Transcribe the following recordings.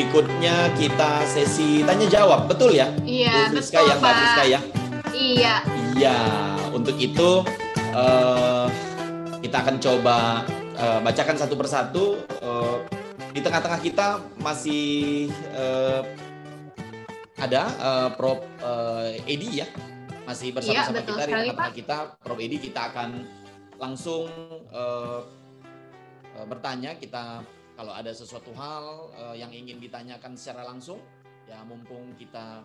berikutnya kita sesi tanya jawab, betul ya? Iya, Bu Friska betul ya, Mbak Friska ya. Iya. Iya, untuk itu eh, kita akan coba eh, bacakan satu persatu. Eh, di tengah-tengah kita masih eh, ada eh, Prof eh, Edi ya, masih bersama-sama Iya, kita di tengah-tengah kita. Prof Edi kita akan langsung eh, eh, bertanya. Kita kalau ada sesuatu hal eh, yang ingin ditanyakan secara langsung, ya mumpung kita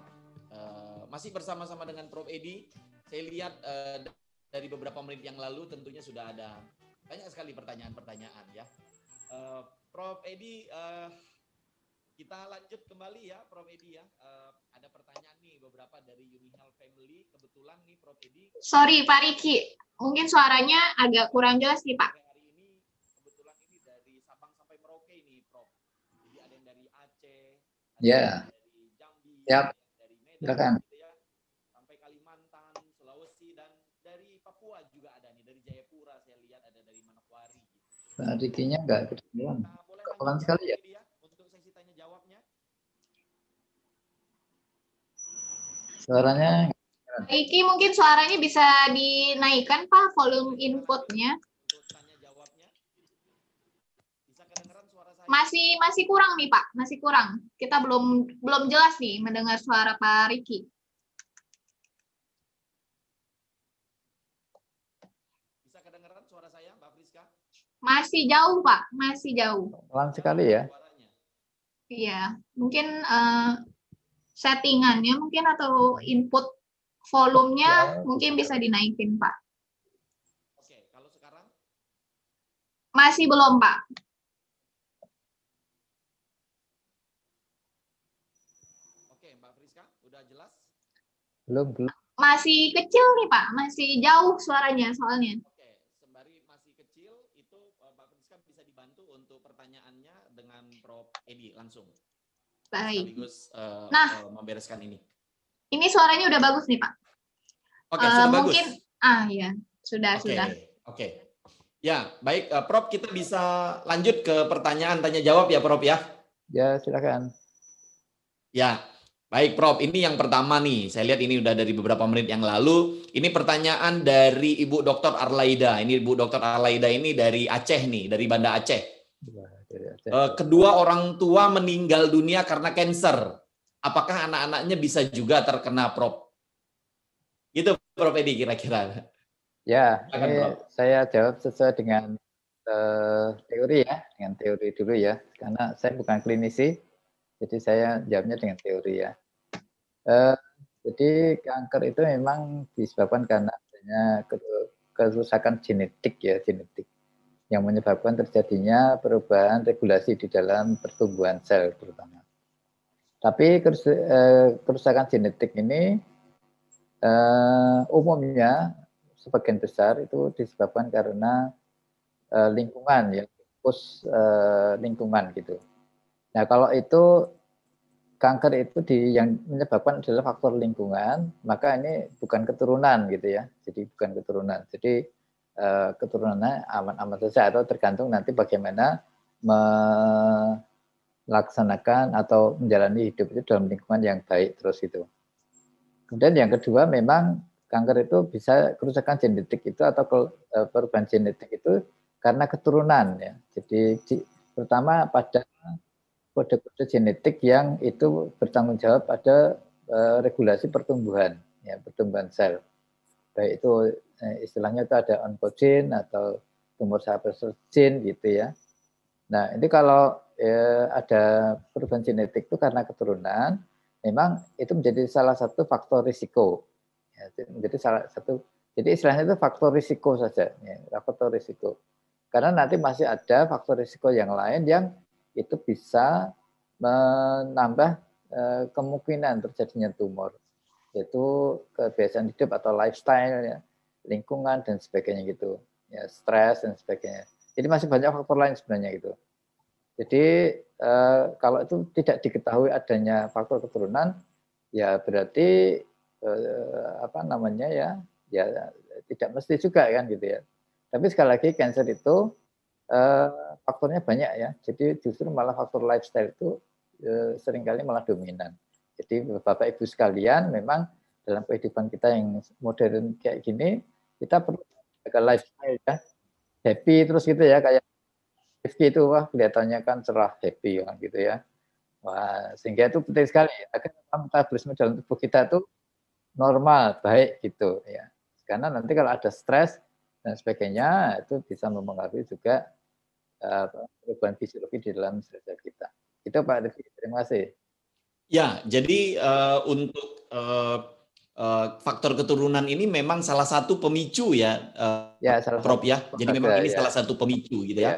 eh, masih bersama-sama dengan Prof Edi, saya lihat eh, dari beberapa menit yang lalu tentunya sudah ada banyak sekali pertanyaan-pertanyaan ya. Eh, Prof Edi, eh, kita lanjut kembali ya, Prof Edi ya. Eh, ada pertanyaan nih beberapa dari Unihal Family. Kebetulan nih Prof Edi Sorry Pak Riki, mungkin suaranya agak kurang jelas nih Pak. sampai hari ini kebetulan ini dari Sabang sampai Merauke nih Prof. Jadi ada yang dari Aceh, ada Ya. yang dari Jambi, Yap. ada yang dari Medan, Silakan. gitu ya, sampai Kalimantan, Sulawesi dan dari Papua juga ada nih, dari Jayapura saya lihat ada dari Manokwari. Gitu. Pak Rikinya nggak kedengeran. Nah, boleh Pelan lanjut, sekali ya? Prof. Edi untuk sesi tanya jawabnya. Suaranya Riki mungkin suaranya bisa dinaikkan Pak volume inputnya. Untuk tanya jawabnya. Bisa kedengeran suara saya? Masih masih kurang nih Pak, masih kurang. Kita belum belum jelas nih mendengar suara Pak Riki. Bisa kedengeran suara saya, Mbak Friska? Masih jauh Pak, masih jauh. pelan sekali ya. Suaranya. Iya, mungkin eh, settingannya mungkin atau input volumenya Ya, mungkin bisa dinaikin Pak. Oke, kalau sekarang Masih belum Pak. Oke, Mbak Friska, udah jelas? Belum belum. Masih kecil nih Pak, masih jauh suaranya soalnya. Oke, sembari masih kecil, itu eh, Mbak Friska bisa dibantu untuk pertanyaannya dengan Prof. Edi langsung. Baik. Sekaligus eh, Nah. eh, membereskan ini. Ini suaranya udah bagus nih Pak. Oke, Eh, sudah bagus. mungkin ah ya, sudah Oke, sudah. oke. Ya, baik, eh, Prof. Kita bisa lanjut ke pertanyaan tanya jawab ya, Prof. Ya. Ya silakan. Ya, baik Prof. Ini yang pertama nih. Saya lihat ini udah dari beberapa menit yang lalu. Ini pertanyaan dari Ibu Dr. Arlaida. Ini Ibu Dr. Arlaida ini dari Aceh nih, dari Banda Aceh. Dari Aceh. Eh, kedua orang tua meninggal dunia karena cancer. Apakah anak-anaknya bisa juga terkena Prof? Gitu Prof Edi kira-kira. Ya, ini Prof. saya jawab sesuai dengan eh, teori ya, dengan teori dulu ya, karena saya bukan klinisi, jadi saya jawabnya dengan teori ya. Eh, jadi kanker itu memang disebabkan karena adanya ke- kerusakan genetik ya, genetik yang menyebabkan terjadinya perubahan regulasi di dalam pertumbuhan sel terutama. Tapi eh, kerusakan genetik ini eh, umumnya sebagian besar itu disebabkan karena eh, lingkungan ya, fokus eh, lingkungan gitu. Nah kalau itu kanker itu di yang menyebabkan adalah faktor lingkungan, maka ini bukan keturunan gitu ya. Jadi bukan keturunan. Jadi eh, keturunannya aman-aman saja atau tergantung nanti bagaimana melaksanakan atau menjalani hidup itu dalam lingkungan yang baik terus itu. Kemudian yang kedua memang kanker itu bisa kerusakan genetik itu atau eh, perubahan genetik itu karena keturunan ya. Jadi di- pertama pada kode-kode genetik yang itu bertanggung jawab pada eh, regulasi pertumbuhan ya pertumbuhan sel. Baik itu eh, istilahnya itu ada oncogene atau tumor suppressor gene gitu ya. Nah, ini kalau eh, ada perubahan genetik itu karena keturunan, memang itu menjadi salah satu faktor risiko. Ya, menjadi salah satu, jadi istilahnya itu faktor risiko saja, ya, faktor risiko. Karena nanti masih ada faktor risiko yang lain yang itu bisa menambah eh, kemungkinan terjadinya tumor, yaitu kebiasaan hidup atau lifestyle, ya, lingkungan dan sebagainya gitu, ya stres dan sebagainya. Jadi masih banyak faktor lain sebenarnya gitu. Jadi eh, kalau itu tidak diketahui adanya faktor keturunan, ya berarti eh, apa namanya ya, ya tidak mesti juga kan gitu ya. Tapi sekali lagi cancer itu eh, faktornya banyak ya. Jadi justru malah faktor lifestyle itu eh, sering kali malah dominan. Jadi Bapak Ibu sekalian memang dalam kehidupan kita yang modern kayak gini kita perlu jaga lifestyle ya happy terus gitu ya kayak Rifki itu wah kelihatannya kan cerah happy kan gitu ya wah sehingga itu penting sekali agar metabolisme dalam tubuh kita itu normal baik gitu ya karena nanti kalau ada stres dan sebagainya itu bisa mempengaruhi juga uh, perubahan fisiologi di dalam sel kita itu Pak Rifki terima kasih ya jadi uh, untuk uh, uh, faktor keturunan ini memang salah satu pemicu ya, uh, ya salah Prof ya. Jadi memang ini ya. salah satu pemicu gitu ya. ya.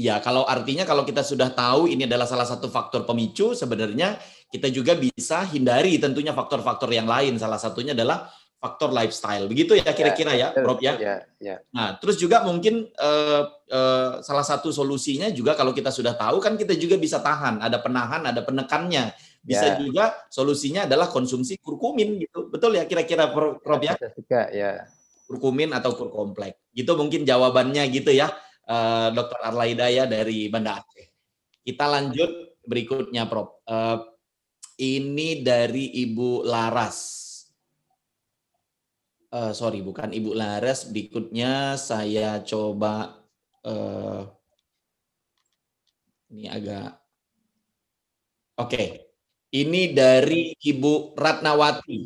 Ya, kalau artinya kalau kita sudah tahu ini adalah salah satu faktor pemicu, sebenarnya kita juga bisa hindari tentunya faktor-faktor yang lain. Salah satunya adalah faktor lifestyle. Begitu ya kira-kira ya, ya, Prof ya. ya, ya. Nah, terus juga mungkin uh, uh, salah satu solusinya juga kalau kita sudah tahu kan kita juga bisa tahan, ada penahan, ada penekannya. Bisa ya. juga solusinya adalah konsumsi kurkumin gitu. Betul ya kira-kira Prof ya? Juga ya. Kurkumin atau kurkomplek. Gitu mungkin jawabannya gitu ya. Uh, Dr. Arlaida ya dari Banda Aceh. Kita lanjut berikutnya Prof. Uh, ini dari Ibu Laras. Uh, sorry, bukan Ibu Laras. Berikutnya saya coba uh, ini agak oke. Okay. Ini dari Ibu Ratnawati.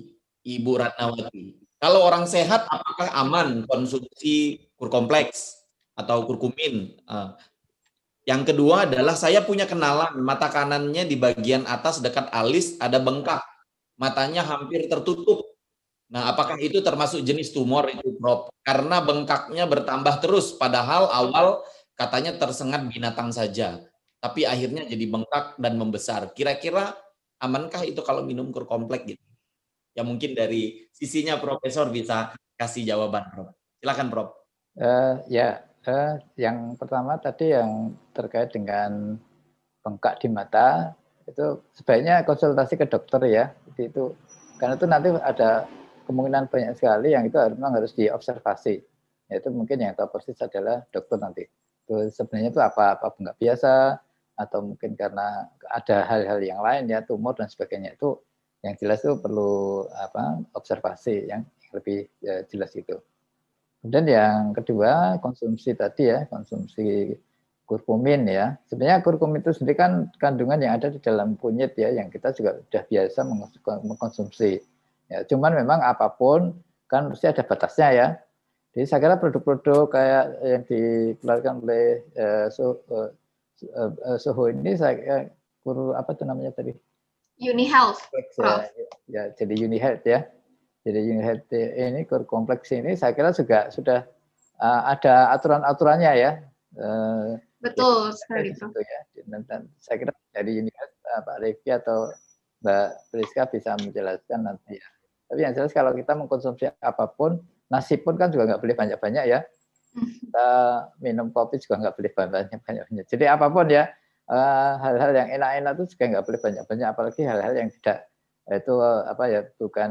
Ibu Ratnawati. Kalau orang sehat, apakah aman konsumsi kur kompleks atau kurkumin? Eh, yang kedua adalah saya punya kenalan mata kanannya di bagian atas dekat alis ada bengkak, matanya hampir tertutup. Nah, apakah itu termasuk jenis tumor itu, Prof? Karena bengkaknya bertambah terus, padahal awal katanya tersengat binatang saja, tapi akhirnya jadi bengkak dan membesar. Kira-kira amankah itu kalau minum kur komplek gitu? Ya mungkin dari sisinya Profesor bisa kasih jawaban, Prof. Silakan, Prof. Uh, ya, uh, yang pertama tadi yang terkait dengan bengkak di mata itu sebaiknya konsultasi ke dokter ya. Itu karena itu nanti ada kemungkinan banyak sekali yang itu memang harus diobservasi. Yaitu mungkin yang tahu persis adalah dokter nanti. Itu sebenarnya itu apa apa bengkak biasa, atau mungkin karena ada hal-hal yang lain ya tumor dan sebagainya itu yang jelas itu perlu apa observasi yang lebih ya, jelas itu. Kemudian yang kedua konsumsi tadi ya konsumsi kurkumin ya. Sebenarnya kurkumin itu sendiri kan kandungan yang ada di dalam kunyit ya yang kita juga sudah biasa mengkonsumsi. Ya, cuman memang apa pun kan mesti ada batasnya ya. Jadi saya kira produk-produk kayak yang dikeluarkan oleh eh, so, eh, uh, Soho ini saya guru apa tuh namanya tadi? Uni Health. Ya, ya, jadi Uni Health ya. Jadi Uni Health ini kur kompleks ini saya kira juga sudah uh, ada aturan-aturannya ya. Uh, Betul sekali itu. Ya. Dan, dan saya kira dari Uni Health uh, Pak Revi atau Mbak Priska bisa menjelaskan nanti ya. Tapi yang jelas kalau kita mengkonsumsi apa pun, nasi pun kan juga nggak boleh banyak-banyak ya kita minum kopi juga nggak boleh banyak-banyak. Jadi apa pun ya, eh, hal-hal yang enak-enak itu juga nggak boleh banyak-banyak, apalagi hal-hal yang tidak itu apa ya bukan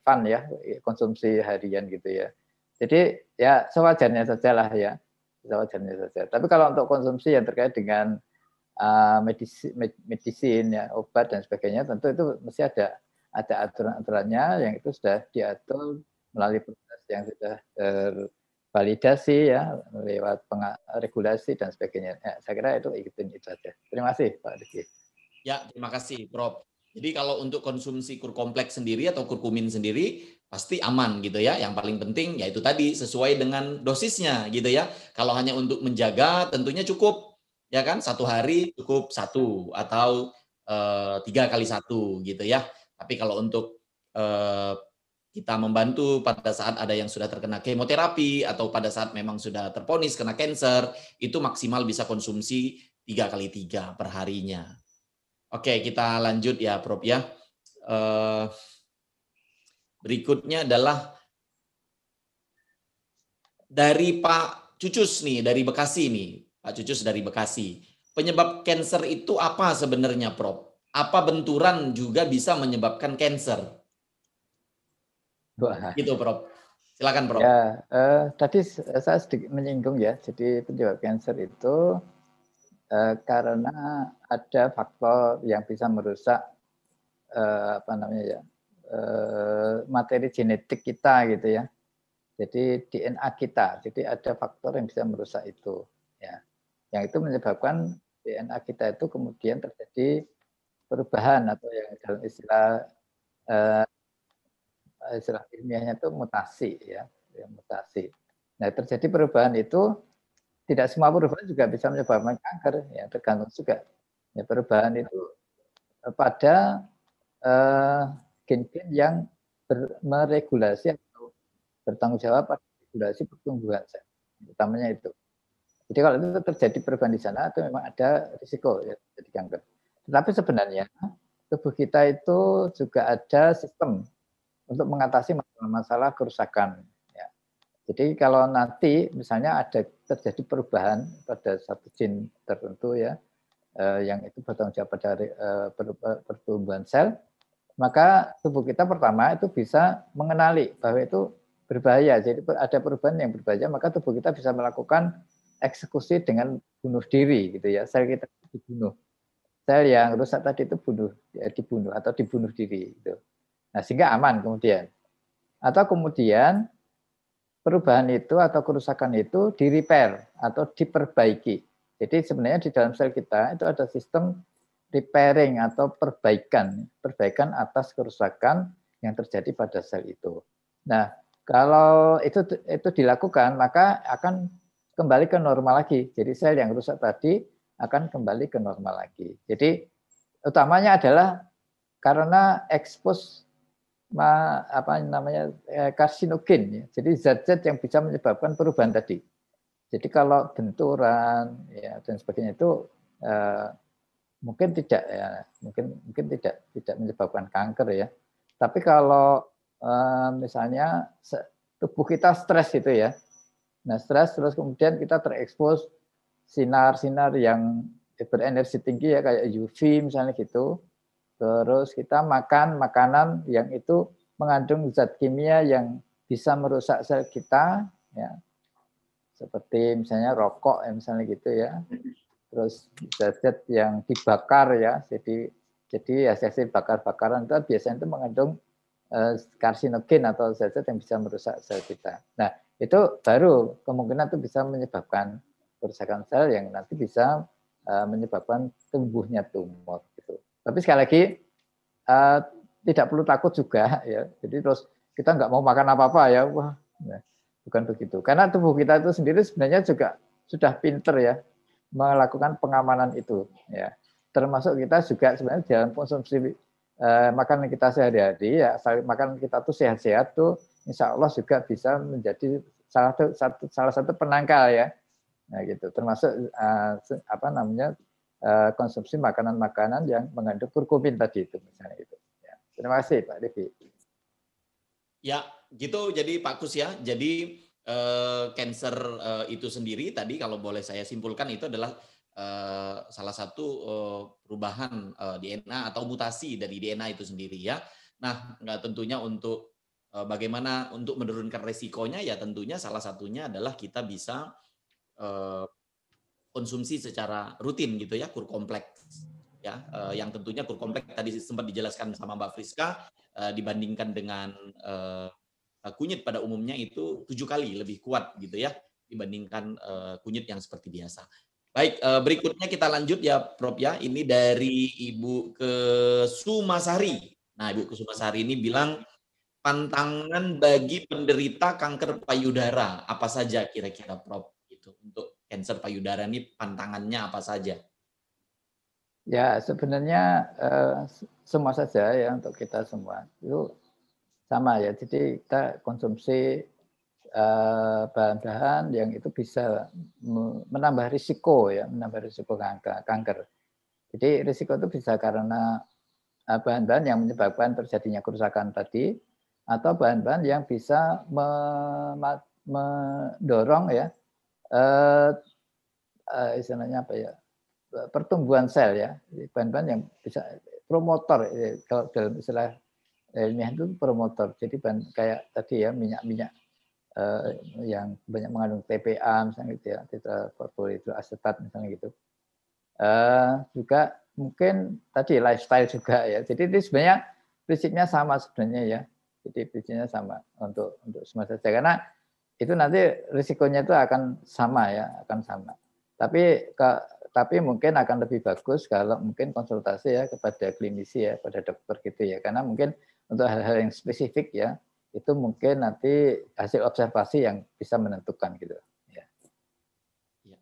fun ya konsumsi harian gitu ya. Jadi ya sewajarnya saja lah ya, sewajarnya saja. Tapi kalau untuk konsumsi yang terkait dengan uh, medisi, medisin ya obat dan sebagainya, tentu itu mesti ada ada aturan-aturannya yang itu sudah diatur melalui proses yang sudah ter, validasi ya lewat regulasi dan sebagainya. Ya, saya kira itu ikutin itu saja. Terima kasih Pak Diki. Ya, terima kasih Prof. Jadi kalau untuk konsumsi kur kompleks sendiri atau kurkumin sendiri pasti aman gitu ya. Yang paling penting yaitu tadi sesuai dengan dosisnya gitu ya. Kalau hanya untuk menjaga tentunya cukup ya kan satu hari cukup satu atau eh, tiga kali satu gitu ya. Tapi kalau untuk eh, kita membantu pada saat ada yang sudah terkena kemoterapi atau pada saat memang sudah terponis kena cancer itu maksimal bisa konsumsi tiga kali tiga per harinya. Oke, kita lanjut ya, Prof ya. Uh, berikutnya adalah dari Pak Cucus nih, dari Bekasi nih, Pak Cucus dari Bekasi. Penyebab cancer itu apa sebenarnya, Prof? Apa benturan juga bisa menyebabkan cancer? Wah. Gitu, Prof. Silakan, Prof. Ya, eh, tadi saya sedikit menyinggung ya. Jadi penyebab kanker itu eh, karena ada faktor yang bisa merusak eh, apa namanya ya eh, materi genetik kita gitu ya. Jadi DNA kita. Jadi ada faktor yang bisa merusak itu ya. Yang itu menyebabkan DNA kita itu kemudian terjadi perubahan atau yang dalam istilah eh, istilah ilmiahnya itu mutasi ya, ya mutasi. Nah terjadi perubahan itu tidak semua perubahan juga bisa menyebabkan kanker, ya tergantung juga. Ya, perubahan itu pada eh, gen-gen yang meregulasi atau bertanggung jawab pada regulasi pertumbuhan sel, utamanya itu. Jadi kalau itu terjadi perubahan di sana, itu memang ada risiko ya jadi kanker. Tetapi sebenarnya tubuh kita itu juga ada sistem untuk mengatasi masalah-masalah kerusakan jadi kalau nanti misalnya ada terjadi perubahan pada satu gene tertentu ya, eh, yang itu bertanggung jawab pada eh, pertumbuhan sel, maka tubuh kita pertama itu bisa mengenali bahwa itu berbahaya. Jadi ada perubahan yang berbahaya, maka tubuh kita bisa melakukan eksekusi dengan bunuh diri gitu ya. Sel kita dibunuh. Sel yang rusak tadi itu bunuh ya, dibunuh atau dibunuh diri gitu. Nah, sehingga aman kemudian. Atau kemudian perubahan itu atau kerusakan itu di repair atau diperbaiki. Jadi sebenarnya di dalam sel kita itu ada sistem repairing atau perbaikan, perbaikan atas kerusakan yang terjadi pada sel itu. Nah, kalau itu itu dilakukan maka akan kembali ke normal lagi. Jadi sel yang rusak tadi akan kembali ke normal lagi. Jadi utamanya adalah karena expose ma, apa namanya eh, karsinogen ya. Jadi zat-zat yang bisa menyebabkan perubahan tadi. Jadi kalau benturan ya dan sebagainya itu eh, mungkin tidak ya, mungkin mungkin tidak tidak menyebabkan kanker ya. Tapi kalau eh, misalnya tubuh kita stres itu ya. Nah, stres terus kemudian kita terekspos sinar-sinar yang berenergi tinggi ya kayak UV misalnya gitu Terus kita makan makanan yang itu mengandung zat kimia yang bisa merusak sel kita, ya. Seperti misalnya rokok, ya, misalnya gitu ya. Terus zat-zat yang dibakar ya, jadi jadi hasil bakar-bakaran itu biasanya itu mengandung uh, karsinogen atau zat-zat yang bisa merusak sel kita. Nah, itu baru kemungkinan itu bisa menyebabkan kerusakan sel yang nanti bisa uh, menyebabkan tumbuhnya tumor gitu. Tapi sekali lagi uh, tidak perlu takut juga ya. Jadi terus kita nggak mau makan apa-apa ya, wah, nah, bukan begitu. Karena tubuh kita itu sendiri sebenarnya juga sudah pinter ya melakukan pengamanan itu ya. Termasuk kita juga sebenarnya dalam konsumsi uh, makanan kita sehari-hari ya, makanan kita tuh sehat-sehat tuh insya Allah juga bisa menjadi salah satu salah satu penangkal ya. Nah gitu. Termasuk uh, apa namanya Eh, konsumsi makanan-makanan yang mengandung kurkumin tadi itu misalnya itu. Ya. Terima kasih Pak Devi. Ya, gitu. Jadi Pak Kus ya. Jadi eh, cancer eh, itu sendiri tadi kalau boleh saya simpulkan itu adalah eh, salah satu eh, perubahan eh, DNA atau mutasi dari DNA itu sendiri ya. Nah, tentunya untuk bagaimana untuk menurunkan resikonya ya tentunya salah satunya adalah kita bisa konsumsi secara rutin gitu ya kur kompleks ya yang tentunya kur kompleks tadi sempat dijelaskan sama Mbak Friska dibandingkan dengan kunyit pada umumnya itu tujuh kali lebih kuat gitu ya dibandingkan kunyit yang seperti biasa. Baik, uh, berikutnya kita lanjut ya Prof ya. Ini dari Ibu ke Sumasari. Nah, Ibu ke Sumasari ini bilang pantangan bagi penderita kanker payudara apa saja kira-kira Prof gitu untuk cancer payudara ini pantangannya apa saja? Ya, sebenarnya uh, semua saja ya untuk kita semua. Itu sama ya. Jadi kita konsumsi bahan-bahan yang itu bisa menambah risiko ya, menambah risiko kanker. Jadi risiko itu bisa karena eh, bahan-bahan yang menyebabkan terjadinya kerusakan tadi atau bahan-bahan yang bisa mendorong ya uh, uh, istilahnya apa ya pertumbuhan sel ya bahan-bahan yang bisa promotor kalau dalam istilah ilmiah itu promotor jadi bahan kayak tadi ya minyak-minyak uh, yang banyak mengandung TPA misalnya gitu ya tetrafluoroacetat misalnya gitu uh, juga mungkin tadi lifestyle juga ya. Jadi ini sebenarnya prinsipnya sama sebenarnya ya. Jadi prinsipnya sama untuk untuk semua saja karena itu nanti risikonya itu akan sama ya, akan sama. Tapi ke, tapi mungkin akan lebih bagus kalau mungkin konsultasi ya kepada klinisi ya, pada dokter gitu ya. Karena mungkin untuk hal-hal yang spesifik ya, itu mungkin nanti hasil observasi yang bisa menentukan gitu. Ya. Ya,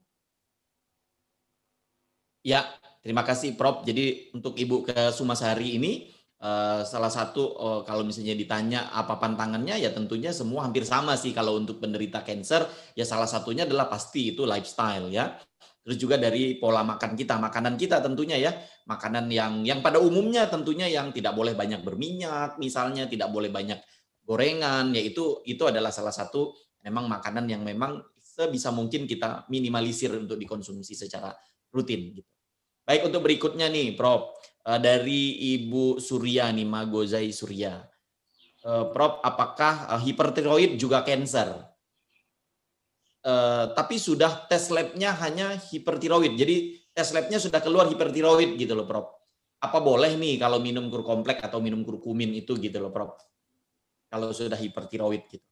ya terima kasih Prof. Jadi untuk Ibu ke Sumasari ini Uh, salah satu uh, kalau misalnya ditanya apa pantangannya ya tentunya semua hampir sama sih kalau untuk penderita cancer ya salah satunya adalah pasti itu lifestyle ya terus juga dari pola makan kita makanan kita tentunya ya makanan yang yang pada umumnya tentunya yang tidak boleh banyak berminyak misalnya tidak boleh banyak gorengan yaitu itu adalah salah satu memang makanan yang memang sebisa mungkin kita minimalisir untuk dikonsumsi secara rutin gitu baik untuk berikutnya nih Prof Eh, dari Ibu Surya nih Magozai Surya. Eh, Prof, apakah eh, hipertiroid juga cancer? tapi sudah tes labnya hanya hipertiroid. Jadi tes labnya sudah keluar hipertiroid gitu loh, Prof. Apa boleh nih kalau minum kur kompleks atau minum kurkumin itu gitu loh, Prof? Kalau sudah hipertiroid gitu.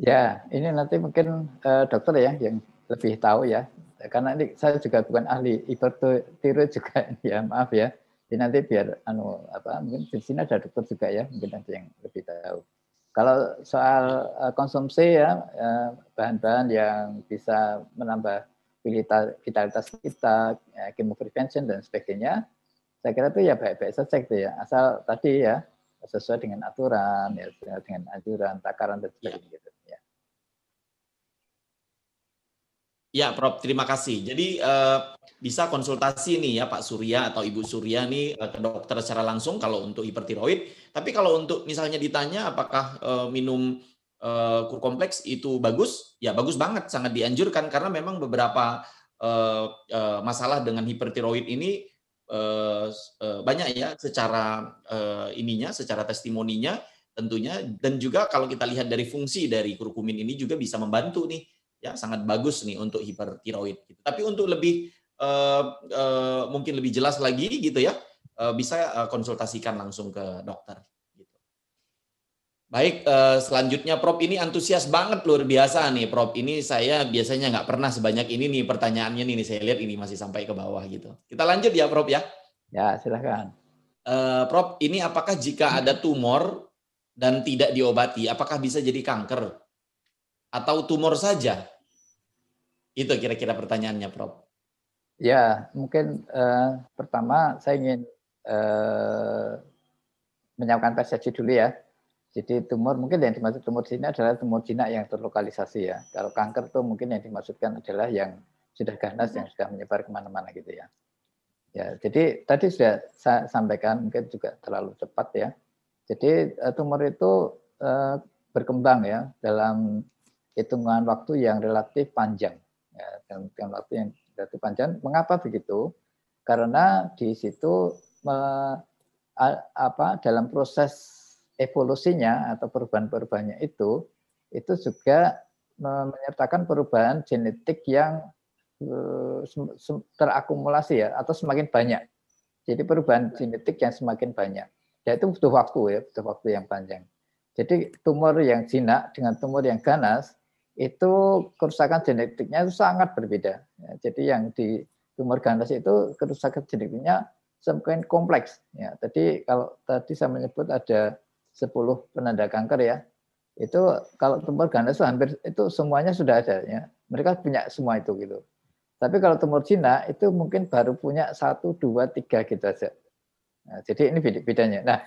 Ya, ini nanti mungkin uh, dokter ya yang lebih tahu ya. Karena ini saya juga bukan ahli hipertiroid juga ya, maaf ya. Jadi nanti biar anu apa mungkin di sini ada dokter juga ya mungkin nanti yang lebih tahu. Kalau soal uh, konsumsi ya uh, bahan-bahan yang bisa menambah vitalitas kita, ya, chemo prevention dan sebagainya, saya kira itu ya baik-baik saja gitu ya. Asal tadi ya sesuai dengan aturan, ya dengan anjuran, takaran dan sebagainya ya. gitu. Ya, Prof. Terima kasih. Jadi uh, bisa konsultasi nih ya Pak Surya atau Ibu Surya nih uh, ke dokter secara langsung kalau untuk hipertiroid. Tapi kalau untuk misalnya ditanya apakah uh, minum uh, kur kompleks itu bagus, ya bagus banget, sangat dianjurkan karena memang beberapa uh, uh, masalah dengan hipertiroid ini banyak ya secara uh, ininya, secara testimoninya tentunya dan juga kalau kita lihat dari fungsi dari kurkumin ini juga bisa membantu nih ya sangat bagus nih untuk hipertiroid. Gitu. Tapi untuk lebih mungkin lebih jelas lagi gitu ya, bisa konsultasikan langsung ke dokter. Baik, uh, selanjutnya Prof ini antusias banget luar biasa nih Prof. Ini saya biasanya nggak pernah sebanyak ini nih pertanyaannya nih saya lihat ini masih sampai ke bawah gitu. Kita lanjut ya Prof ya. Ya silakan. Uh, Prof, ini apakah jika ada tumor dan tidak diobati, apakah bisa jadi kanker? atau tumor saja? Itu kira-kira pertanyaannya, Prof. Ya, mungkin uh, pertama saya ingin uh, menyampaikan persepsi dulu ya. Jadi tumor mungkin yang dimaksud tumor sini adalah tumor jinak yang terlokalisasi ya. Kalau kanker itu mungkin yang dimaksudkan adalah yang sudah ganas yang sudah menyebar ke mana-mana gitu ya. Ya, jadi tadi sudah saya sampaikan mungkin juga terlalu cepat ya. Jadi uh, tumor itu uh, berkembang ya dalam hitungan waktu yang relatif panjang. Ya, dalam hitungan waktu yang relatif panjang. Mengapa begitu? Karena di situ me, apa dalam proses evolusinya atau perubahan-perubahannya itu itu juga menyertakan perubahan genetik yang eh, terakumulasi ya atau semakin banyak. Jadi perubahan genetik yang semakin banyak. Ya itu butuh waktu ya, butuh waktu yang panjang. Jadi tumor yang jinak dengan tumor yang ganas itu kerusakan genetiknya itu sangat berbeda. Ya, jadi yang di tumor ganas itu kerusakan genetiknya semakin kompleks. Ya, tadi kalau tadi saya menyebut ada 10 penanda kanker ya, itu kalau tumor ganas itu hampir itu semuanya sudah ada ya. Mereka punya semua itu gitu. Tapi kalau tumor jinak itu mungkin baru punya satu, dua, tiga gitu aja. Nah, jadi ini bedanya. Nah,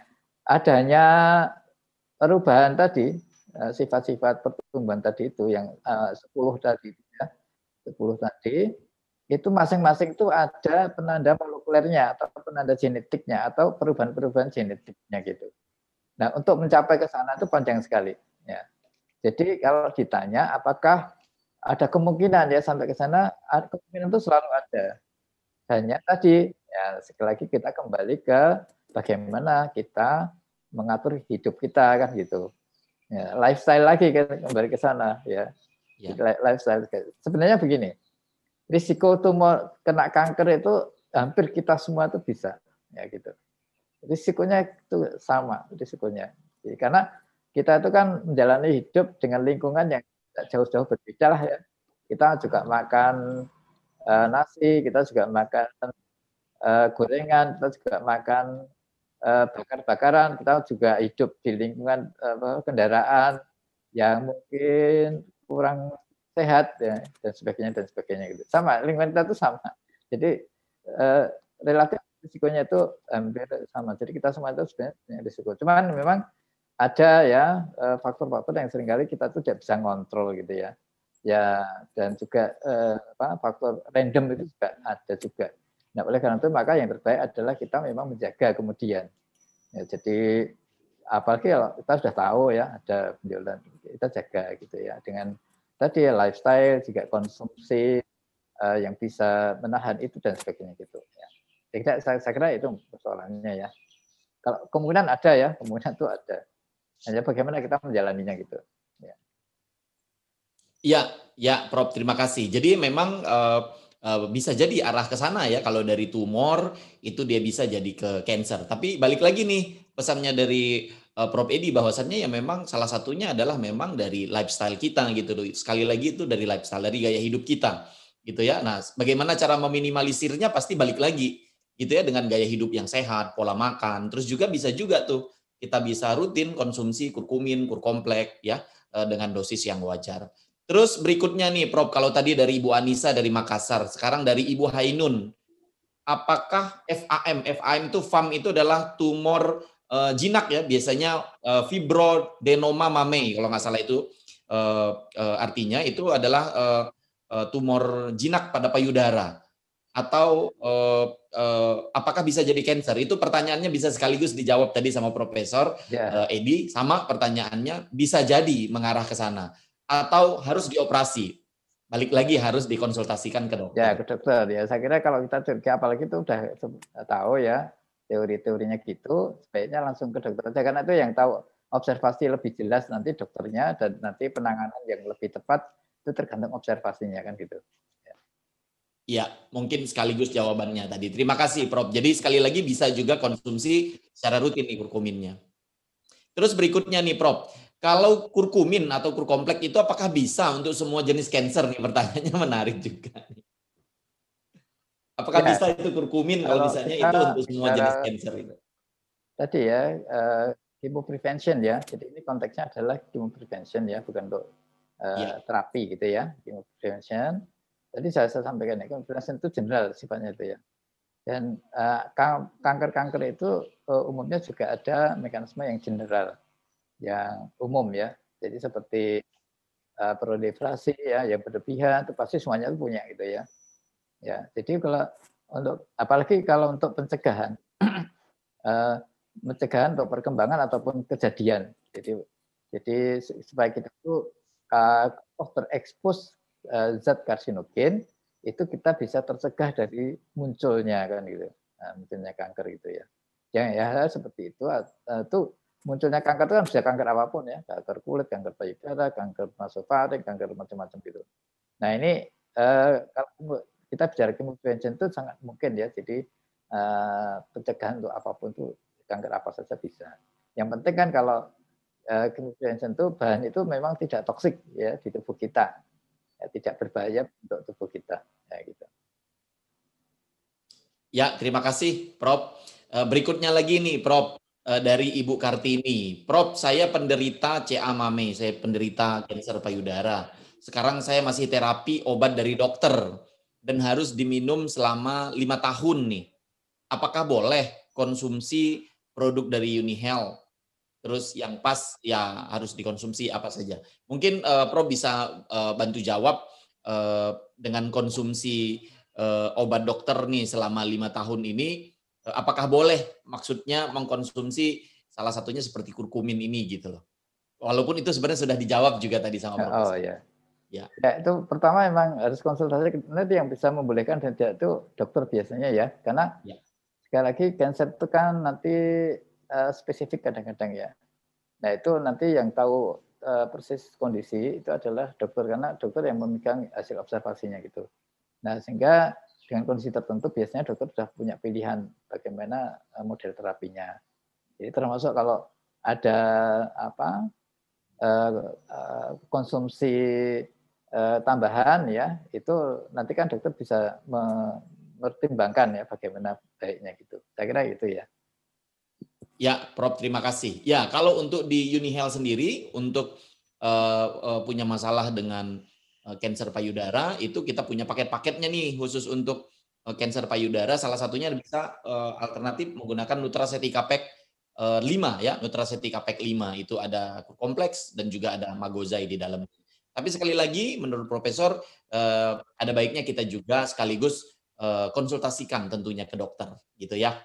adanya perubahan tadi Eh, sifat-sifat pertumbuhan tadi itu yang eh, uh, 10 tadi ya, 10 tadi itu masing-masing itu ada penanda molekulernya atau penanda genetiknya atau perubahan-perubahan genetiknya gitu. Nah, untuk mencapai ke sana itu panjang sekali ya. Jadi kalau ditanya apakah ada kemungkinan ya sampai ke sana, kemungkinan itu selalu ada. Hanya tadi ya sekali lagi kita kembali ke bagaimana kita mengatur hidup kita kan gitu ya, lifestyle lagi kan kembali ke sana ya, ya. lifestyle sebenarnya begini risiko tumor kena kanker itu hampir kita semua itu bisa ya gitu. Risikonya itu sama risikonya. Jadi, karena kita itu kan menjalani hidup dengan lingkungan yang jauh-jauh berbeda lah ya. Kita juga makan uh, nasi, kita juga makan uh, gorengan, kita juga makan uh, bakar-bakaran, kita juga hidup di lingkungan kendaraan yang mungkin kurang sehat ya, dan sebagainya dan sebagainya gitu. Sama lingkungan kita itu sama. Jadi relatif risikonya itu hampir sama. Jadi kita semua itu sebenarnya punya risiko. Cuman memang ada ya faktor-faktor yang sering kali kita tuh tidak bisa ngontrol gitu ya ya dan juga eh, apa, faktor random itu juga ada juga. Nah oleh karena itu maka yang terbaik adalah kita memang menjaga kemudian. Ya, jadi apalagi kalau kita sudah tahu ya ada penjualan kita jaga gitu ya dengan tadi ya, lifestyle juga konsumsi uh, yang bisa menahan itu dan sebagainya gitu ya. Saya, saya kira itu persoalannya ya. Kalau kemungkinan ada ya, kemungkinan itu ada. Hanya bagaimana kita menjalaninya gitu. Ya, ya, Prof. Terima kasih. Jadi memang uh, bisa jadi arah ke sana ya. Kalau dari tumor itu dia bisa jadi ke cancer. Tapi balik lagi nih pesannya dari uh, Prof. Edi bahwasannya ya memang salah satunya adalah memang dari lifestyle kita gitu. Sekali lagi itu dari lifestyle dari gaya hidup kita gitu ya. Nah, bagaimana cara meminimalisirnya pasti balik lagi gitu ya dengan gaya hidup yang sehat, pola makan. Terus juga bisa juga tuh kita bisa rutin konsumsi kurkumin, kurkomplek ya dengan dosis yang wajar. Terus berikutnya nih, Prof, kalau tadi dari Ibu Anissa dari Makassar, sekarang dari Ibu Hainun. Apakah FAM? FAM itu FAM itu adalah tumor uh, jinak ya, biasanya uh, fibroadenoma mamei kalau nggak salah itu uh, uh, artinya itu adalah uh, uh, tumor jinak pada payudara atau uh, uh, apakah bisa jadi cancer? Itu pertanyaannya bisa sekaligus dijawab tadi sama Profesor yeah. uh, Edi. Sama pertanyaannya bisa jadi mengarah ke sana atau harus dioperasi? Balik lagi harus dikonsultasikan ke dokter. Ya, ke dokter. Ya, saya kira kalau kita curiga apalagi itu udah tahu ya teori-teorinya gitu, sebaiknya langsung ke dokter saja karena itu yang tahu observasi lebih jelas nanti dokternya dan nanti penanganan yang lebih tepat itu tergantung observasinya kan gitu. Ya, mungkin sekaligus jawabannya tadi. Terima kasih, Prof. Jadi sekali lagi bisa juga konsumsi secara rutin nih kurkuminnya. Terus berikutnya nih, Prof. Kalau kurkumin atau kurkomplek itu apakah bisa untuk semua jenis cancer nih? Pertanyaannya menarik juga. Apakah ya, bisa itu kurkumin kalau, kalau misalnya itu untuk semua jenis cancer itu? Tadi ya, uh, chemo prevention ya. Jadi ini konteksnya adalah chemo prevention ya, bukan untuk uh, ya. terapi gitu ya. Chemo prevention. Tadi saya, saya sampaikan ya, prevention itu general sifatnya itu ya. Dan uh, kanker-kanker itu uh, umumnya juga ada mekanisme yang general yang umum ya. Jadi seperti uh, proliferasi ya yang berlebihan itu pasti semuanya itu punya gitu ya. Ya, jadi kalau untuk apalagi kalau untuk pencegahan uh, pencegahan untuk perkembangan ataupun kejadian. Jadi jadi supaya kita itu uh, uh, zat karsinogen itu kita bisa tercegah dari munculnya kan gitu. Nah, munculnya kanker gitu ya. Yang ya seperti itu uh, itu munculnya kanker itu kan bisa kanker apa pun ya, kanker kulit, kanker payudara, kanker nasofaring, kanker macam-macam gitu. Nah ini eh, kalau kita bicara prevention itu sangat mungkin ya, jadi eh, pencegahan untuk apa pun itu kanker apa saja bisa. Yang penting kan kalau eh, prevention itu bahan itu memang tidak toksik ya di tubuh kita, ya, tidak berbahaya untuk tubuh kita, ya gitu. Ya, terima kasih, Prof. Eh, berikutnya lagi nih, Prof. Eh, dari Ibu Kartini. Prof, saya penderita CA mame, saya penderita kanker payudara. Sekarang saya masih terapi obat dari dokter dan harus diminum selama lima tahun nih. Apakah boleh konsumsi produk dari Unihel? Terus yang pas ya harus dikonsumsi apa saja. Mungkin uh, Prof bisa uh, bantu jawab uh, dengan konsumsi uh, obat dokter nih selama lima tahun ini Eh, apakah boleh maksudnya mengkonsumsi salah satunya seperti kurkumin ini gitu loh. Walaupun itu sebenarnya sudah dijawab juga tadi sama Prof. Oh ya. Ya. ya itu pertama memang harus konsultasi nanti yang bisa membolehkan dan tidak itu dokter biasanya ya karena ya. sekali lagi cancer itu kan nanti uh, spesifik kadang-kadang ya. Nah itu nanti yang tahu uh, persis kondisi itu adalah dokter karena dokter yang memegang hasil observasinya gitu. Nah sehingga dengan kondisi tertentu biasanya dokter sudah punya pilihan bagaimana eh, model terapinya. Jadi termasuk kalau ada apa konsumsi tambahan ya itu nanti kan dokter bisa mempertimbangkan ya bagaimana baiknya gitu. Saya kira itu ya. Ya, Prof. Terima kasih. Ya, kalau untuk di UniHealth sendiri untuk uh, uh, punya masalah dengan cancer payudara itu kita punya paket-paketnya nih khusus untuk cancer payudara. Salah satunya bisa uh, alternatif menggunakan Nutracetica Pack 5 ya, Nutracetica Pack 5 itu ada kompleks dan juga ada magozai di dalam. Tapi sekali lagi menurut profesor uh, ada baiknya kita juga sekaligus uh, konsultasikan tentunya ke dokter gitu ya.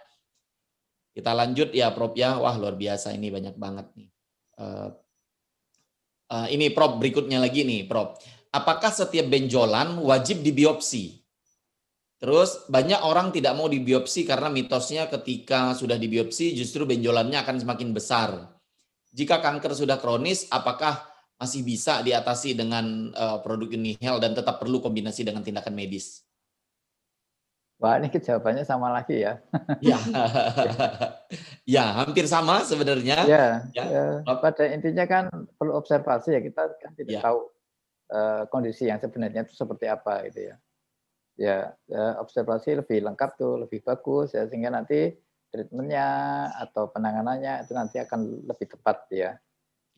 Kita lanjut ya Prof ya. Wah luar biasa ini banyak banget nih. Uh, uh, ini Prof berikutnya lagi nih Prof. Apakah setiap benjolan wajib dibiopsi? Terus banyak orang tidak mau dibiopsi karena mitosnya ketika sudah dibiopsi justru benjolannya akan semakin besar. Jika kanker sudah kronis, apakah masih bisa diatasi dengan uh, produk Unihel dan tetap perlu kombinasi dengan tindakan medis? Wah, ini jawabannya sama lagi ya. Ya, ya hampir sama sebenarnya. Ya, ya. ya. pada intinya kan perlu observasi ya kita kan tidak ya. tahu uh, kondisi yang sebenarnya itu seperti apa gitu ya. Ya, ya, observasi lebih lengkap tuh, lebih bagus ya sehingga nanti treatmentnya atau penanganannya itu nanti akan lebih tepat ya.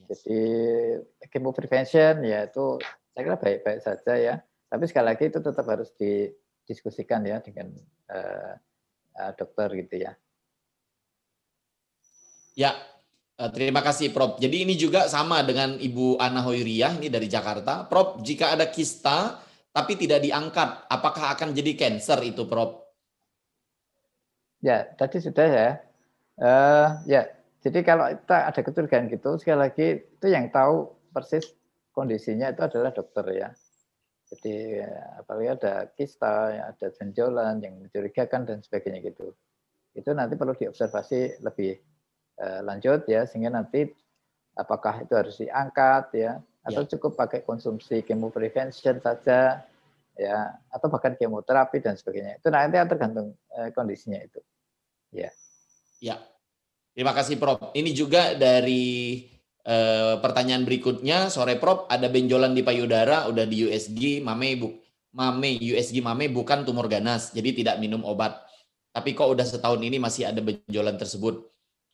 Jadi chemo prevention ya itu saya kira baik-baik saja ya. Tapi sekali lagi itu tetap harus di diskusikan ya dengan uh, uh, dokter gitu ya. Ya, eh, terima kasih Prof. Jadi ini juga sama dengan Ibu Ana Hoiriyah ini dari Jakarta. Prof, jika ada kista tapi tidak diangkat, apakah akan jadi cancer itu Prof? Ya, tadi sudah ya. Uh, ya, jadi kalau kita ada kecurigaan gitu, sekali lagi itu yang tahu persis kondisinya itu adalah dokter ya. Jadi apalagi ada kista, ada benjolan yang mencurigakan dan sebagainya gitu. Itu nanti perlu diobservasi lebih uh, lanjut ya sehingga nanti apakah itu harus diangkat ya atau ya. cukup pakai konsumsi chemo prevention saja ya atau bahkan kemoterapi dan sebagainya. Itu nanti tergantung uh, kondisinya itu. Ya. Ya. Terima kasih Prof. Ini juga dari Eh, pertanyaan berikutnya sore Prof ada benjolan di payudara udah di USG mame bu mame USG mame bukan tumor ganas jadi tidak minum obat. Tapi kok udah setahun ini masih ada benjolan tersebut?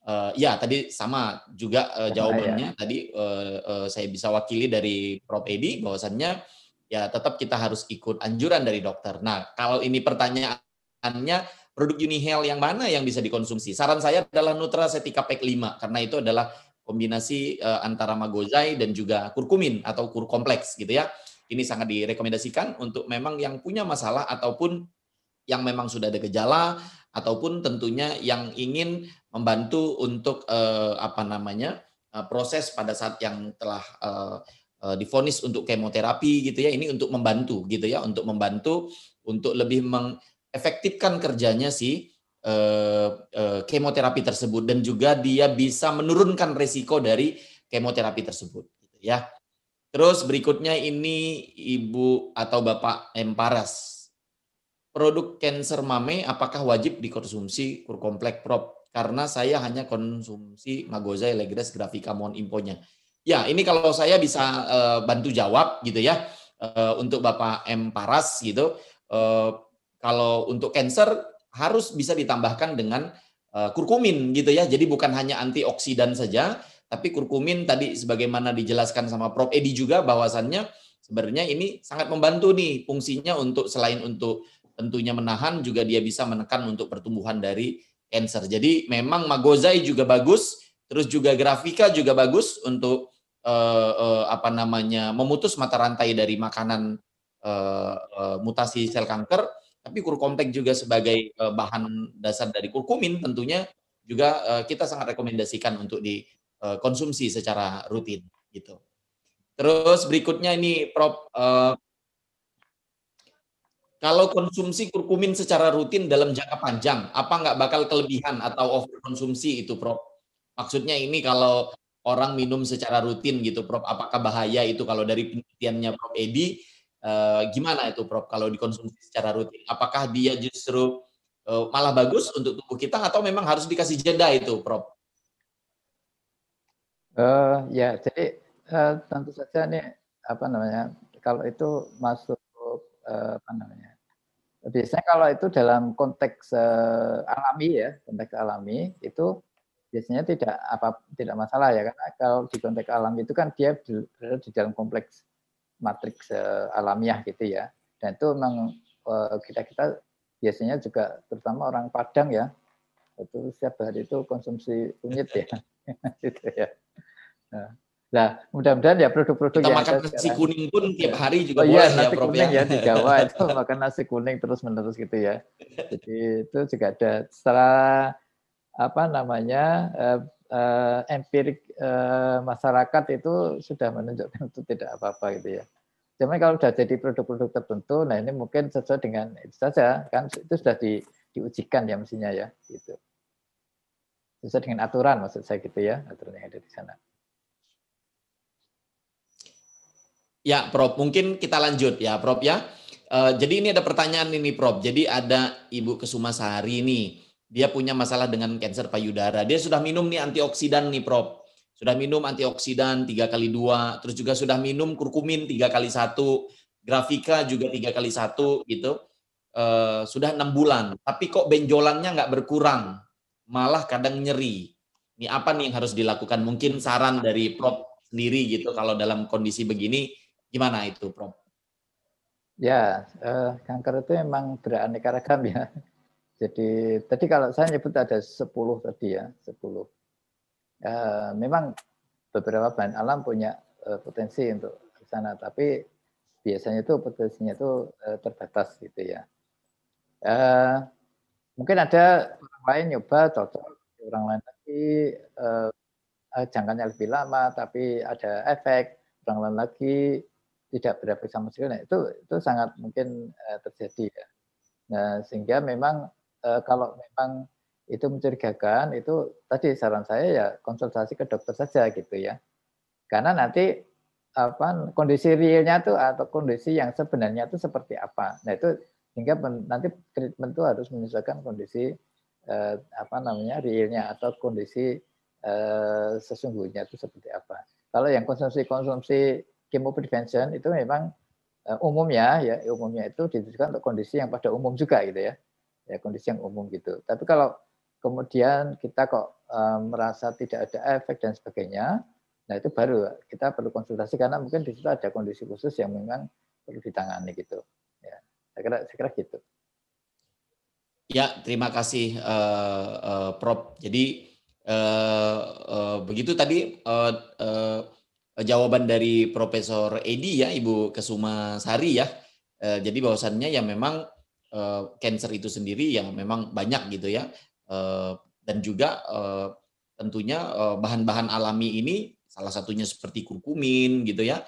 Uh, ya tadi sama juga uh, jawabannya. ya. tadi uh, uh, saya bisa wakili dari Prof. Edi bahwasannya ya tetap kita harus ikut anjuran dari dokter. Nah kalau ini pertanyaannya produk Unihel yang mana yang bisa dikonsumsi? Saran saya adalah Nutracetica Pack 5 karena itu adalah kombinasi uh, antara magozai dan juga kurkumin atau kur kompleks gitu ya. Ini sangat direkomendasikan untuk memang yang punya masalah ataupun yang memang sudah ada gejala ataupun tentunya yang ingin membantu untuk uh, apa namanya uh, proses pada saat yang telah uh, difonis untuk kemoterapi gitu ya. Ini untuk membantu gitu ya, untuk membantu untuk lebih mengefektifkan kerjanya si eh, eh, kemoterapi tersebut dan juga dia bisa menurunkan resiko dari kemoterapi tersebut gitu ya. Terus berikutnya ini Ibu atau Bapak Emparas. Produk cancer mame apakah wajib dikonsumsi kur komplek prop? Karena saya hanya konsumsi Magozai Legres Grafika Mon Imponya. Ya, ini kalau saya bisa uh, bantu jawab gitu ya. Untuk Bapak M Paras gitu. Kalau untuk cancer harus bisa ditambahkan dengan uh, kurkumin gitu ya. Jadi bukan hanya antioksidan saja, tapi kurkumin tadi sebagaimana dijelaskan sama Prof Edi juga bahwasannya sebenarnya ini sangat membantu nih fungsinya untuk selain untuk tentunya menahan juga dia bisa menekan untuk pertumbuhan dari cancer. Jadi memang magozai juga bagus, terus juga grafika juga bagus untuk uh, uh, apa namanya memutus mata rantai dari makanan uh, uh, mutasi sel kanker tapi kurkomtek juga sebagai uh, bahan dasar dari kurkumin tentunya juga uh, kita sangat rekomendasikan untuk dikonsumsi uh, secara rutin gitu. Terus berikutnya ini Prof uh, kalau konsumsi kurkumin secara rutin dalam jangka panjang, apa nggak bakal kelebihan atau overkonsumsi itu, Prof? Maksudnya ini kalau orang minum secara rutin gitu, Prof, apakah bahaya itu kalau dari penelitiannya Prof Edi Eh, gimana itu Prof kalau dikonsumsi secara rutin? Apakah dia justru eh, malah bagus untuk tubuh kita atau memang harus dikasih jeda itu Prof? Uh, ya, jadi uh, tentu saja nih apa namanya kalau itu masuk uh, apa namanya biasanya kalau itu dalam konteks uh, alami ya konteks alami itu biasanya tidak apa tidak masalah ya karena kalau di konteks alami itu kan dia berada di dalam kompleks matriks uh, alamiah gitu ya dan itu memang uh, kita kita biasanya juga terutama orang Padang ya itu setiap hari itu konsumsi kunyit ya gitu ya Nah, mudah-mudahan ya produk-produk yang makan nasi sekarang, kuning pun tiap ya. hari juga oh, iya, boleh nasi ya, kuning ya. ya di Jawa itu makan nasi kuning terus-menerus gitu ya. Jadi itu juga ada secara apa namanya uh, empirik uh, masyarakat itu sudah menunjukkan itu tidak apa-apa gitu ya. Cuma kalau sudah jadi produk-produk tertentu, nah ini mungkin sesuai dengan itu saja kan itu sudah di, diujikan ya mestinya ya gitu. Sesuai dengan aturan maksud saya gitu ya aturan yang ada di sana. Ya, Prof. Mungkin kita lanjut ya, Prof. Ya. Uh, jadi ini ada pertanyaan ini, Prof. Jadi ada Ibu Kesuma Sehari ini. Dia punya masalah dengan kanker payudara. Dia sudah minum nih antioksidan nih, Prof. Sudah minum antioksidan tiga kali dua, terus juga sudah minum kurkumin tiga kali satu, grafika juga tiga kali satu, gitu. Uh, sudah enam bulan, tapi kok benjolannya nggak berkurang, malah kadang nyeri. Ini apa nih yang harus dilakukan? Mungkin saran dari Prof sendiri gitu kalau dalam kondisi begini Gimana itu, Prof? Ya, eh, kanker itu memang beraneka ragam ya. Jadi tadi kalau saya nyebut ada 10 tadi ya, 10. Eh, memang beberapa bahan alam punya eh, potensi untuk ke sana, tapi biasanya itu potensinya itu eh, terbatas gitu ya. Eh, mungkin ada orang lain nyoba cocok, orang lain lagi eh, jangkanya lebih lama, tapi ada efek, orang lain lagi tidak berefek sama sekali, nah itu itu sangat mungkin uh, terjadi ya. Nah sehingga memang kalau memang itu mencurigakan, itu tadi saran saya ya konsultasi ke dokter saja gitu ya. Karena nanti apa kondisi realnya itu atau kondisi yang sebenarnya itu seperti apa. Nah itu sehingga nanti treatment itu harus menyesuaikan kondisi eh, apa namanya realnya atau kondisi eh, sesungguhnya itu seperti apa. Kalau yang konsumsi-konsumsi prevention itu memang uh, umumnya ya umumnya itu ditujukan untuk kondisi yang pada umum juga gitu ya ya kondisi yang umum gitu. Tapi kalau kemudian kita kok um, merasa tidak ada efek dan sebagainya nah itu baru kita perlu konsultasi karena mungkin di situ ada kondisi khusus yang memang perlu ditangani gitu. Ya saya kira saya kira gitu. Ya terima kasih uh, uh, Prof. Jadi uh, uh, begitu tadi uh, uh, jawaban dari Profesor Edi ya, Ibu Kesuma Sari ya. Eh, jadi bahwasannya ya memang cancer itu sendiri ya memang banyak gitu ya. dan juga tentunya bahan-bahan alami ini salah satunya seperti kurkumin gitu ya.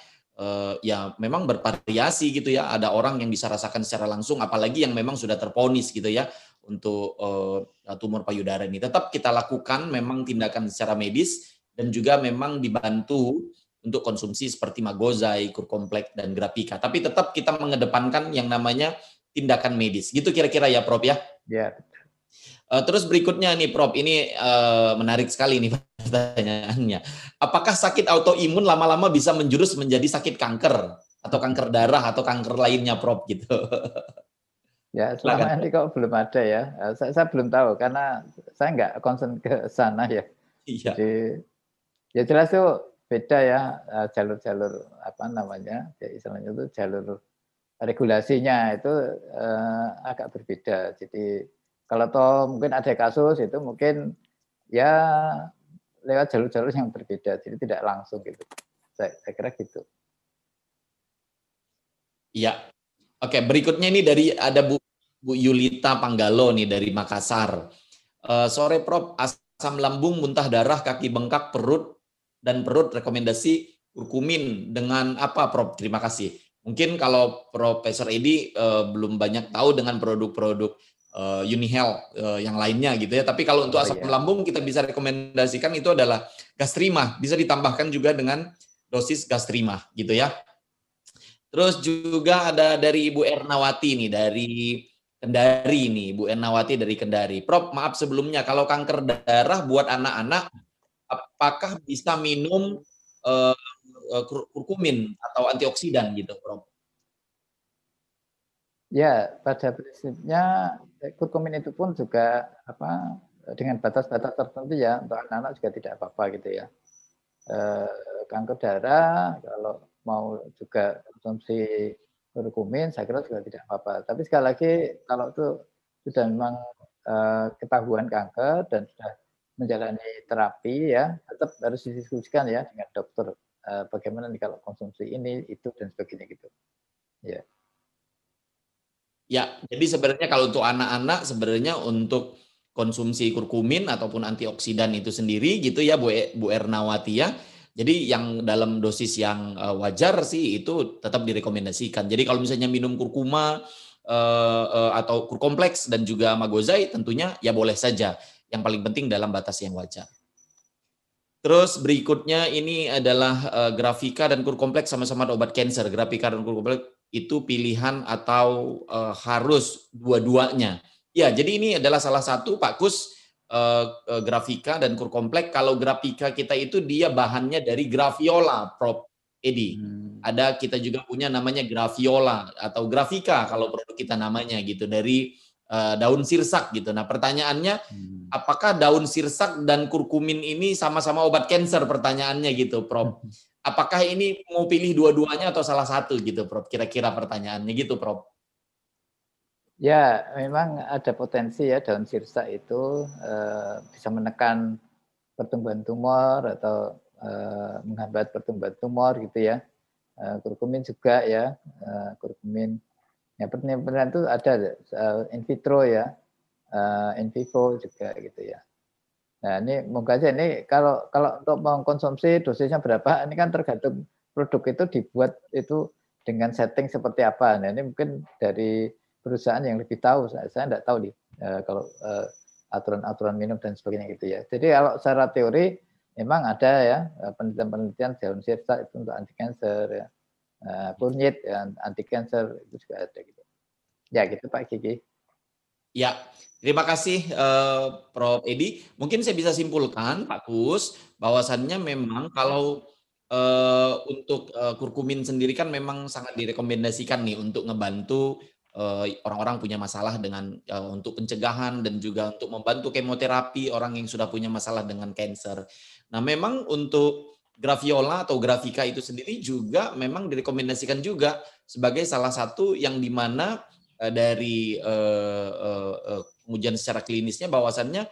ya memang bervariasi gitu ya. Ada orang yang bisa rasakan secara langsung apalagi yang memang sudah terponis gitu ya untuk tumor payudara ini. Tetap kita lakukan memang tindakan secara medis dan juga memang dibantu untuk konsumsi seperti magozai, kurkomplek, dan grafika. Tapi tetap kita mengedepankan yang namanya tindakan medis. Gitu kira-kira ya, Prof ya? Ya. Uh, terus berikutnya nih, Prof, ini uh, menarik sekali nih pertanyaannya. Apakah sakit autoimun lama-lama bisa menjurus menjadi sakit kanker atau kanker darah atau kanker lainnya, Prof? Gitu. Ya, selama ini kok belum ada ya. Eh, saya, saya belum tahu karena saya nggak concern ke sana ya. Iya. Jadi ya jelas tuh beda ya jalur-jalur apa namanya ya istilahnya itu jalur regulasinya itu uh, agak berbeda. Jadi kalau toh mungkin ada kasus itu mungkin ya lewat jalur-jalur yang berbeda, jadi tidak langsung gitu. Saya, saya kira gitu. Iya. Oke, berikutnya ini dari ada Bu Bu Yulita Panggalo nih dari Makassar. Uh, sore Prof, asam lambung, muntah darah, kaki bengkak, perut, dan perut rekomendasi kurkumin dengan apa Prof? Terima kasih. Mungkin kalau Profesor Edi uh, belum banyak tahu dengan produk-produk uh, Unihealth uh, yang lainnya gitu ya. Tapi kalau untuk oh, asam iya. lambung kita bisa rekomendasikan itu adalah gastrima. Bisa ditambahkan juga dengan dosis gastrima gitu ya. Terus juga ada dari Ibu Ernawati nih dari Kendari nih, Ibu Ernawati dari Kendari. Prof, maaf sebelumnya kalau kanker darah buat anak-anak apakah bisa minum uh, kurkumin atau antioksidan gitu, Prof? Ya, pada prinsipnya eh, kurkumin itu pun juga apa dengan batas-batas tertentu ya untuk anak-anak juga tidak apa-apa gitu ya. Eh, kanker darah kalau mau juga konsumsi kurkumin saya kira juga tidak apa-apa. Tapi sekali lagi kalau itu sudah memang eh, ketahuan kanker dan sudah menjalani terapi ya tetap harus didiskusikan ya dengan dokter eh, bagaimana nih kalau konsumsi ini itu dan sebagainya gitu. Ya. Ya, jadi sebenarnya kalau untuk anak-anak sebenarnya untuk konsumsi kurkumin ataupun antioksidan itu sendiri gitu ya Bu, e, Bu Ernawati ya. Jadi yang dalam dosis yang uh, wajar sih itu tetap direkomendasikan. Jadi kalau misalnya minum kurkuma uh, atau kurkompleks dan juga magozai tentunya ya boleh saja. Yang paling penting dalam batas yang wajar. Terus berikutnya ini adalah uh, grafika dan kurkompleks sama-sama obat cancer. Grafika dan kurkompleks itu pilihan atau uh, harus dua-duanya Ya, jadi ini adalah salah satu Pak Kus uh, grafika dan kur komplek. Kalau grafika kita itu dia bahannya dari graviola, Prof. Edi. Hmm. Ada kita juga punya namanya graviola atau grafika kalau produk kita namanya gitu dari uh, daun sirsak gitu. Nah, pertanyaannya hmm. apakah daun sirsak dan kurkumin ini sama-sama obat cancer pertanyaannya gitu, Prof. Apakah ini mau pilih dua-duanya atau salah satu gitu, Prof? Kira-kira pertanyaannya gitu, Prof. Ya, memang ada potensi ya daun sirsa itu uh, bisa menekan pertumbuhan tumor atau uh, menghambat pertumbuhan tumor gitu ya. Kurkumin juga ya, kurkumin. Ya penelitian itu ada uh, in vitro ya, uh, in vivo juga gitu ya. Nah ini moga aja ini kalau kalau untuk mengkonsumsi dosisnya berapa, ini kan tergantung produk itu dibuat itu dengan setting seperti apa. Nah ini mungkin dari perusahaan yang lebih tahu. Saya, saya tidak tahu nih uh, kalau uh, aturan-aturan minum dan sebagainya gitu ya. Jadi kalau secara teori memang ada ya penelitian-penelitian daun sirsa itu untuk anti cancer ya. Uh, kunyit ya, anti cancer itu juga ada gitu. Ya gitu Pak Kiki. Ya, terima kasih uh, Prof Edi. Mungkin saya bisa simpulkan Pak Kus bahwasannya memang kalau uh, untuk uh, kurkumin sendiri kan memang sangat direkomendasikan nih untuk ngebantu Eh, orang-orang punya masalah dengan uh, untuk pencegahan dan juga untuk membantu kemoterapi orang yang sudah punya masalah dengan cancer. Nah, memang untuk graviola atau grafika itu sendiri juga memang direkomendasikan juga sebagai salah satu yang di mana uh, dari uh, uh, uh, pengujian secara klinisnya bahwasannya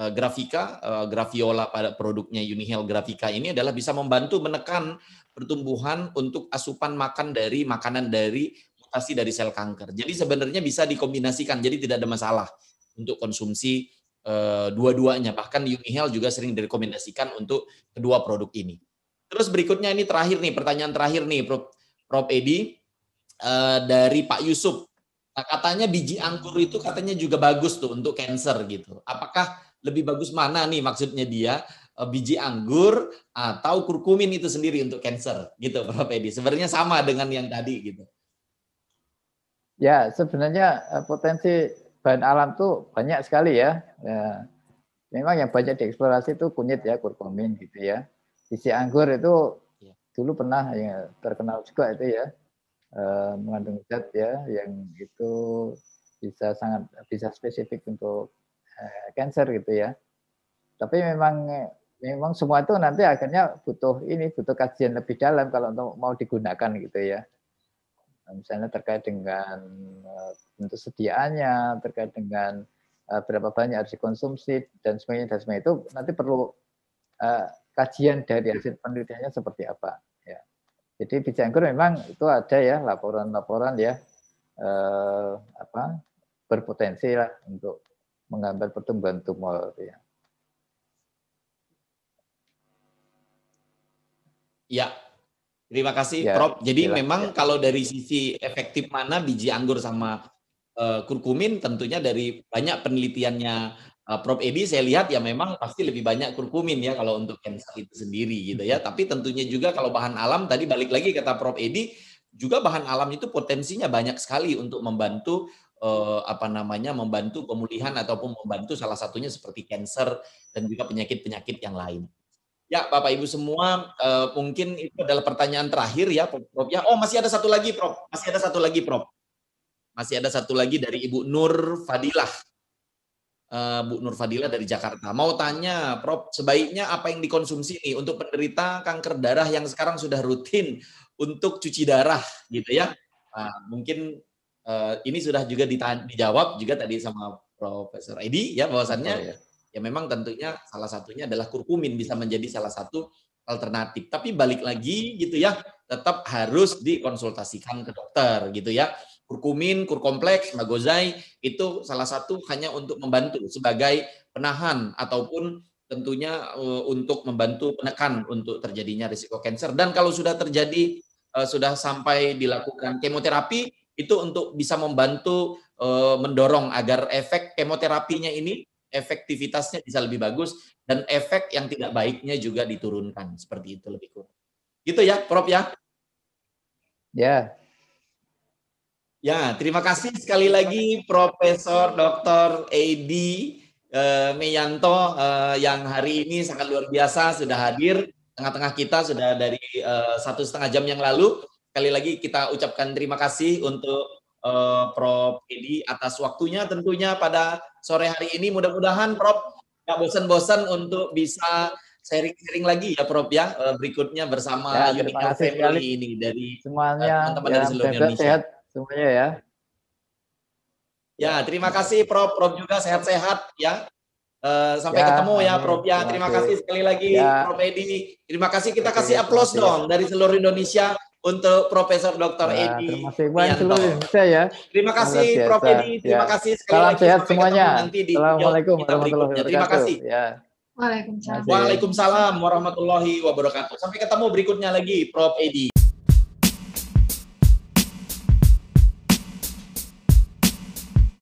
grafika graviola pada produknya Unihel Grafika ini adalah bisa membantu menekan pertumbuhan untuk asupan makan dari makanan dari mutasi dari sel kanker. Jadi sebenarnya bisa dikombinasikan, jadi tidak ada masalah untuk konsumsi dua-duanya. Bahkan Unihel juga sering direkomendasikan untuk kedua produk ini. Terus berikutnya ini terakhir nih, pertanyaan terakhir nih, Prof, Prof Edi uh, dari Pak Yusuf. Nah, katanya biji anggur itu katanya juga bagus tuh untuk cancer gitu. Apakah lebih bagus mana nih maksudnya dia eh, biji anggur atau kurkumin itu sendiri untuk cancer gitu Prof Edi. Sebenarnya sama dengan yang tadi gitu. Ya, sebenarnya eh, potensi bahan alam tuh banyak sekali ya. ya. Memang yang banyak dieksplorasi itu kunyit ya, kurkumin gitu ya. Biji anggur itu ya. dulu pernah ya, terkenal juga itu ya eh, mengandung zat ya yang itu bisa sangat bisa spesifik untuk eh, cancer gitu ya. Tapi memang memang semua itu nanti akhirnya butuh ini butuh kajian lebih dalam kalau untuk mau digunakan gitu ya misalnya terkait dengan uh, bentuk sediaannya, terkait dengan uh, berapa banyak harus dikonsumsi dan sebagainya dan sebagainya itu nanti perlu uh, kajian dari hasil penelitiannya seperti apa. Ya. Jadi biji anggur memang itu ada ya laporan-laporan ya uh, apa berpotensi lah untuk menggambar pertumbuhan tumor ya. Ya, Terima kasih, ya, Prof. Jadi jelas, memang ya. kalau dari sisi efektif mana biji anggur sama uh, kurkumin, tentunya dari banyak penelitiannya Prof. Edi, saya lihat ya memang pasti lebih banyak kurkumin ya kalau untuk cancer itu sendiri gitu ya. Tapi tentunya juga kalau bahan alam tadi balik lagi kata Prof. Edi, juga bahan alam itu potensinya banyak sekali untuk membantu eh, apa namanya membantu pemulihan ataupun membantu salah satunya seperti cancer dan juga penyakit-penyakit yang lain. Ya, Bapak Ibu semua, eh, mungkin itu adalah pertanyaan terakhir ya, Prof. Ya, oh masih ada satu lagi, Prof. Masih ada satu lagi, Prof. Masih ada satu lagi dari Ibu Nur Fadilah. Eh, Bu Nur Fadilah dari Jakarta. Mau tanya, Prof, sebaiknya apa yang dikonsumsi nih untuk penderita kanker darah yang sekarang sudah rutin untuk cuci darah, gitu ya? Nah, mungkin uh, ini sudah juga dijawab juga tadi sama Profesor Edi ya bahwasannya oh, ya ya memang tentunya salah satunya adalah kurkumin bisa menjadi salah satu alternatif. Tapi balik lagi gitu ya, tetap harus dikonsultasikan ke dokter gitu ya. Kurkumin, kurkompleks, magozai itu salah satu hanya untuk membantu sebagai penahan ataupun tentunya uh, untuk membantu penekan untuk terjadinya risiko kanker. Dan kalau sudah terjadi uh, sudah sampai dilakukan kemoterapi itu untuk bisa membantu uh, mendorong agar efek kemoterapinya ini efektivitasnya bisa lebih bagus dan efek yang tidak baiknya juga diturunkan seperti itu lebih kurang. Gitu ya, Prof ya? Ya. Ya, terima kasih sekali lagi Profesor Dr. Edi uh, Meyanto uh, yang hari ini sangat luar biasa sudah hadir tengah-tengah kita sudah dari uh, satu setengah jam yang lalu. Sekali lagi kita ucapkan terima kasih untuk uh, Prof. Edi atas waktunya tentunya pada sore hari ini. Mudah-mudahan Prof. nggak bosan-bosan untuk bisa sharing-sharing lagi ya Prof ya uh, berikutnya bersama ya, Unique Family ini dari semuanya teman-teman ya, dari seluruh Indonesia. Sehat semuanya ya. Ya, terima kasih Prof. Prof juga sehat-sehat ya. Uh, sampai ya, ketemu ya Prof ya. Terima kasih sekali lagi ya. Prof Edi. Terima kasih kita kasih aplaus dong dari seluruh Indonesia untuk Profesor Dr. Ya, Edi. Terima kasih banyak seluruh Indonesia ya. Terima kasih Prof. Edi. Terima ya. kasih sekali Salam lagi. sehat semuanya. Nanti di Assalamualaikum warahmatullahi wabarakatuh. Terima kasih. Ya. Waalaikumsalam. Waalaikumsalam warahmatullahi wabarakatuh. Sampai ketemu berikutnya lagi Prof. Edi.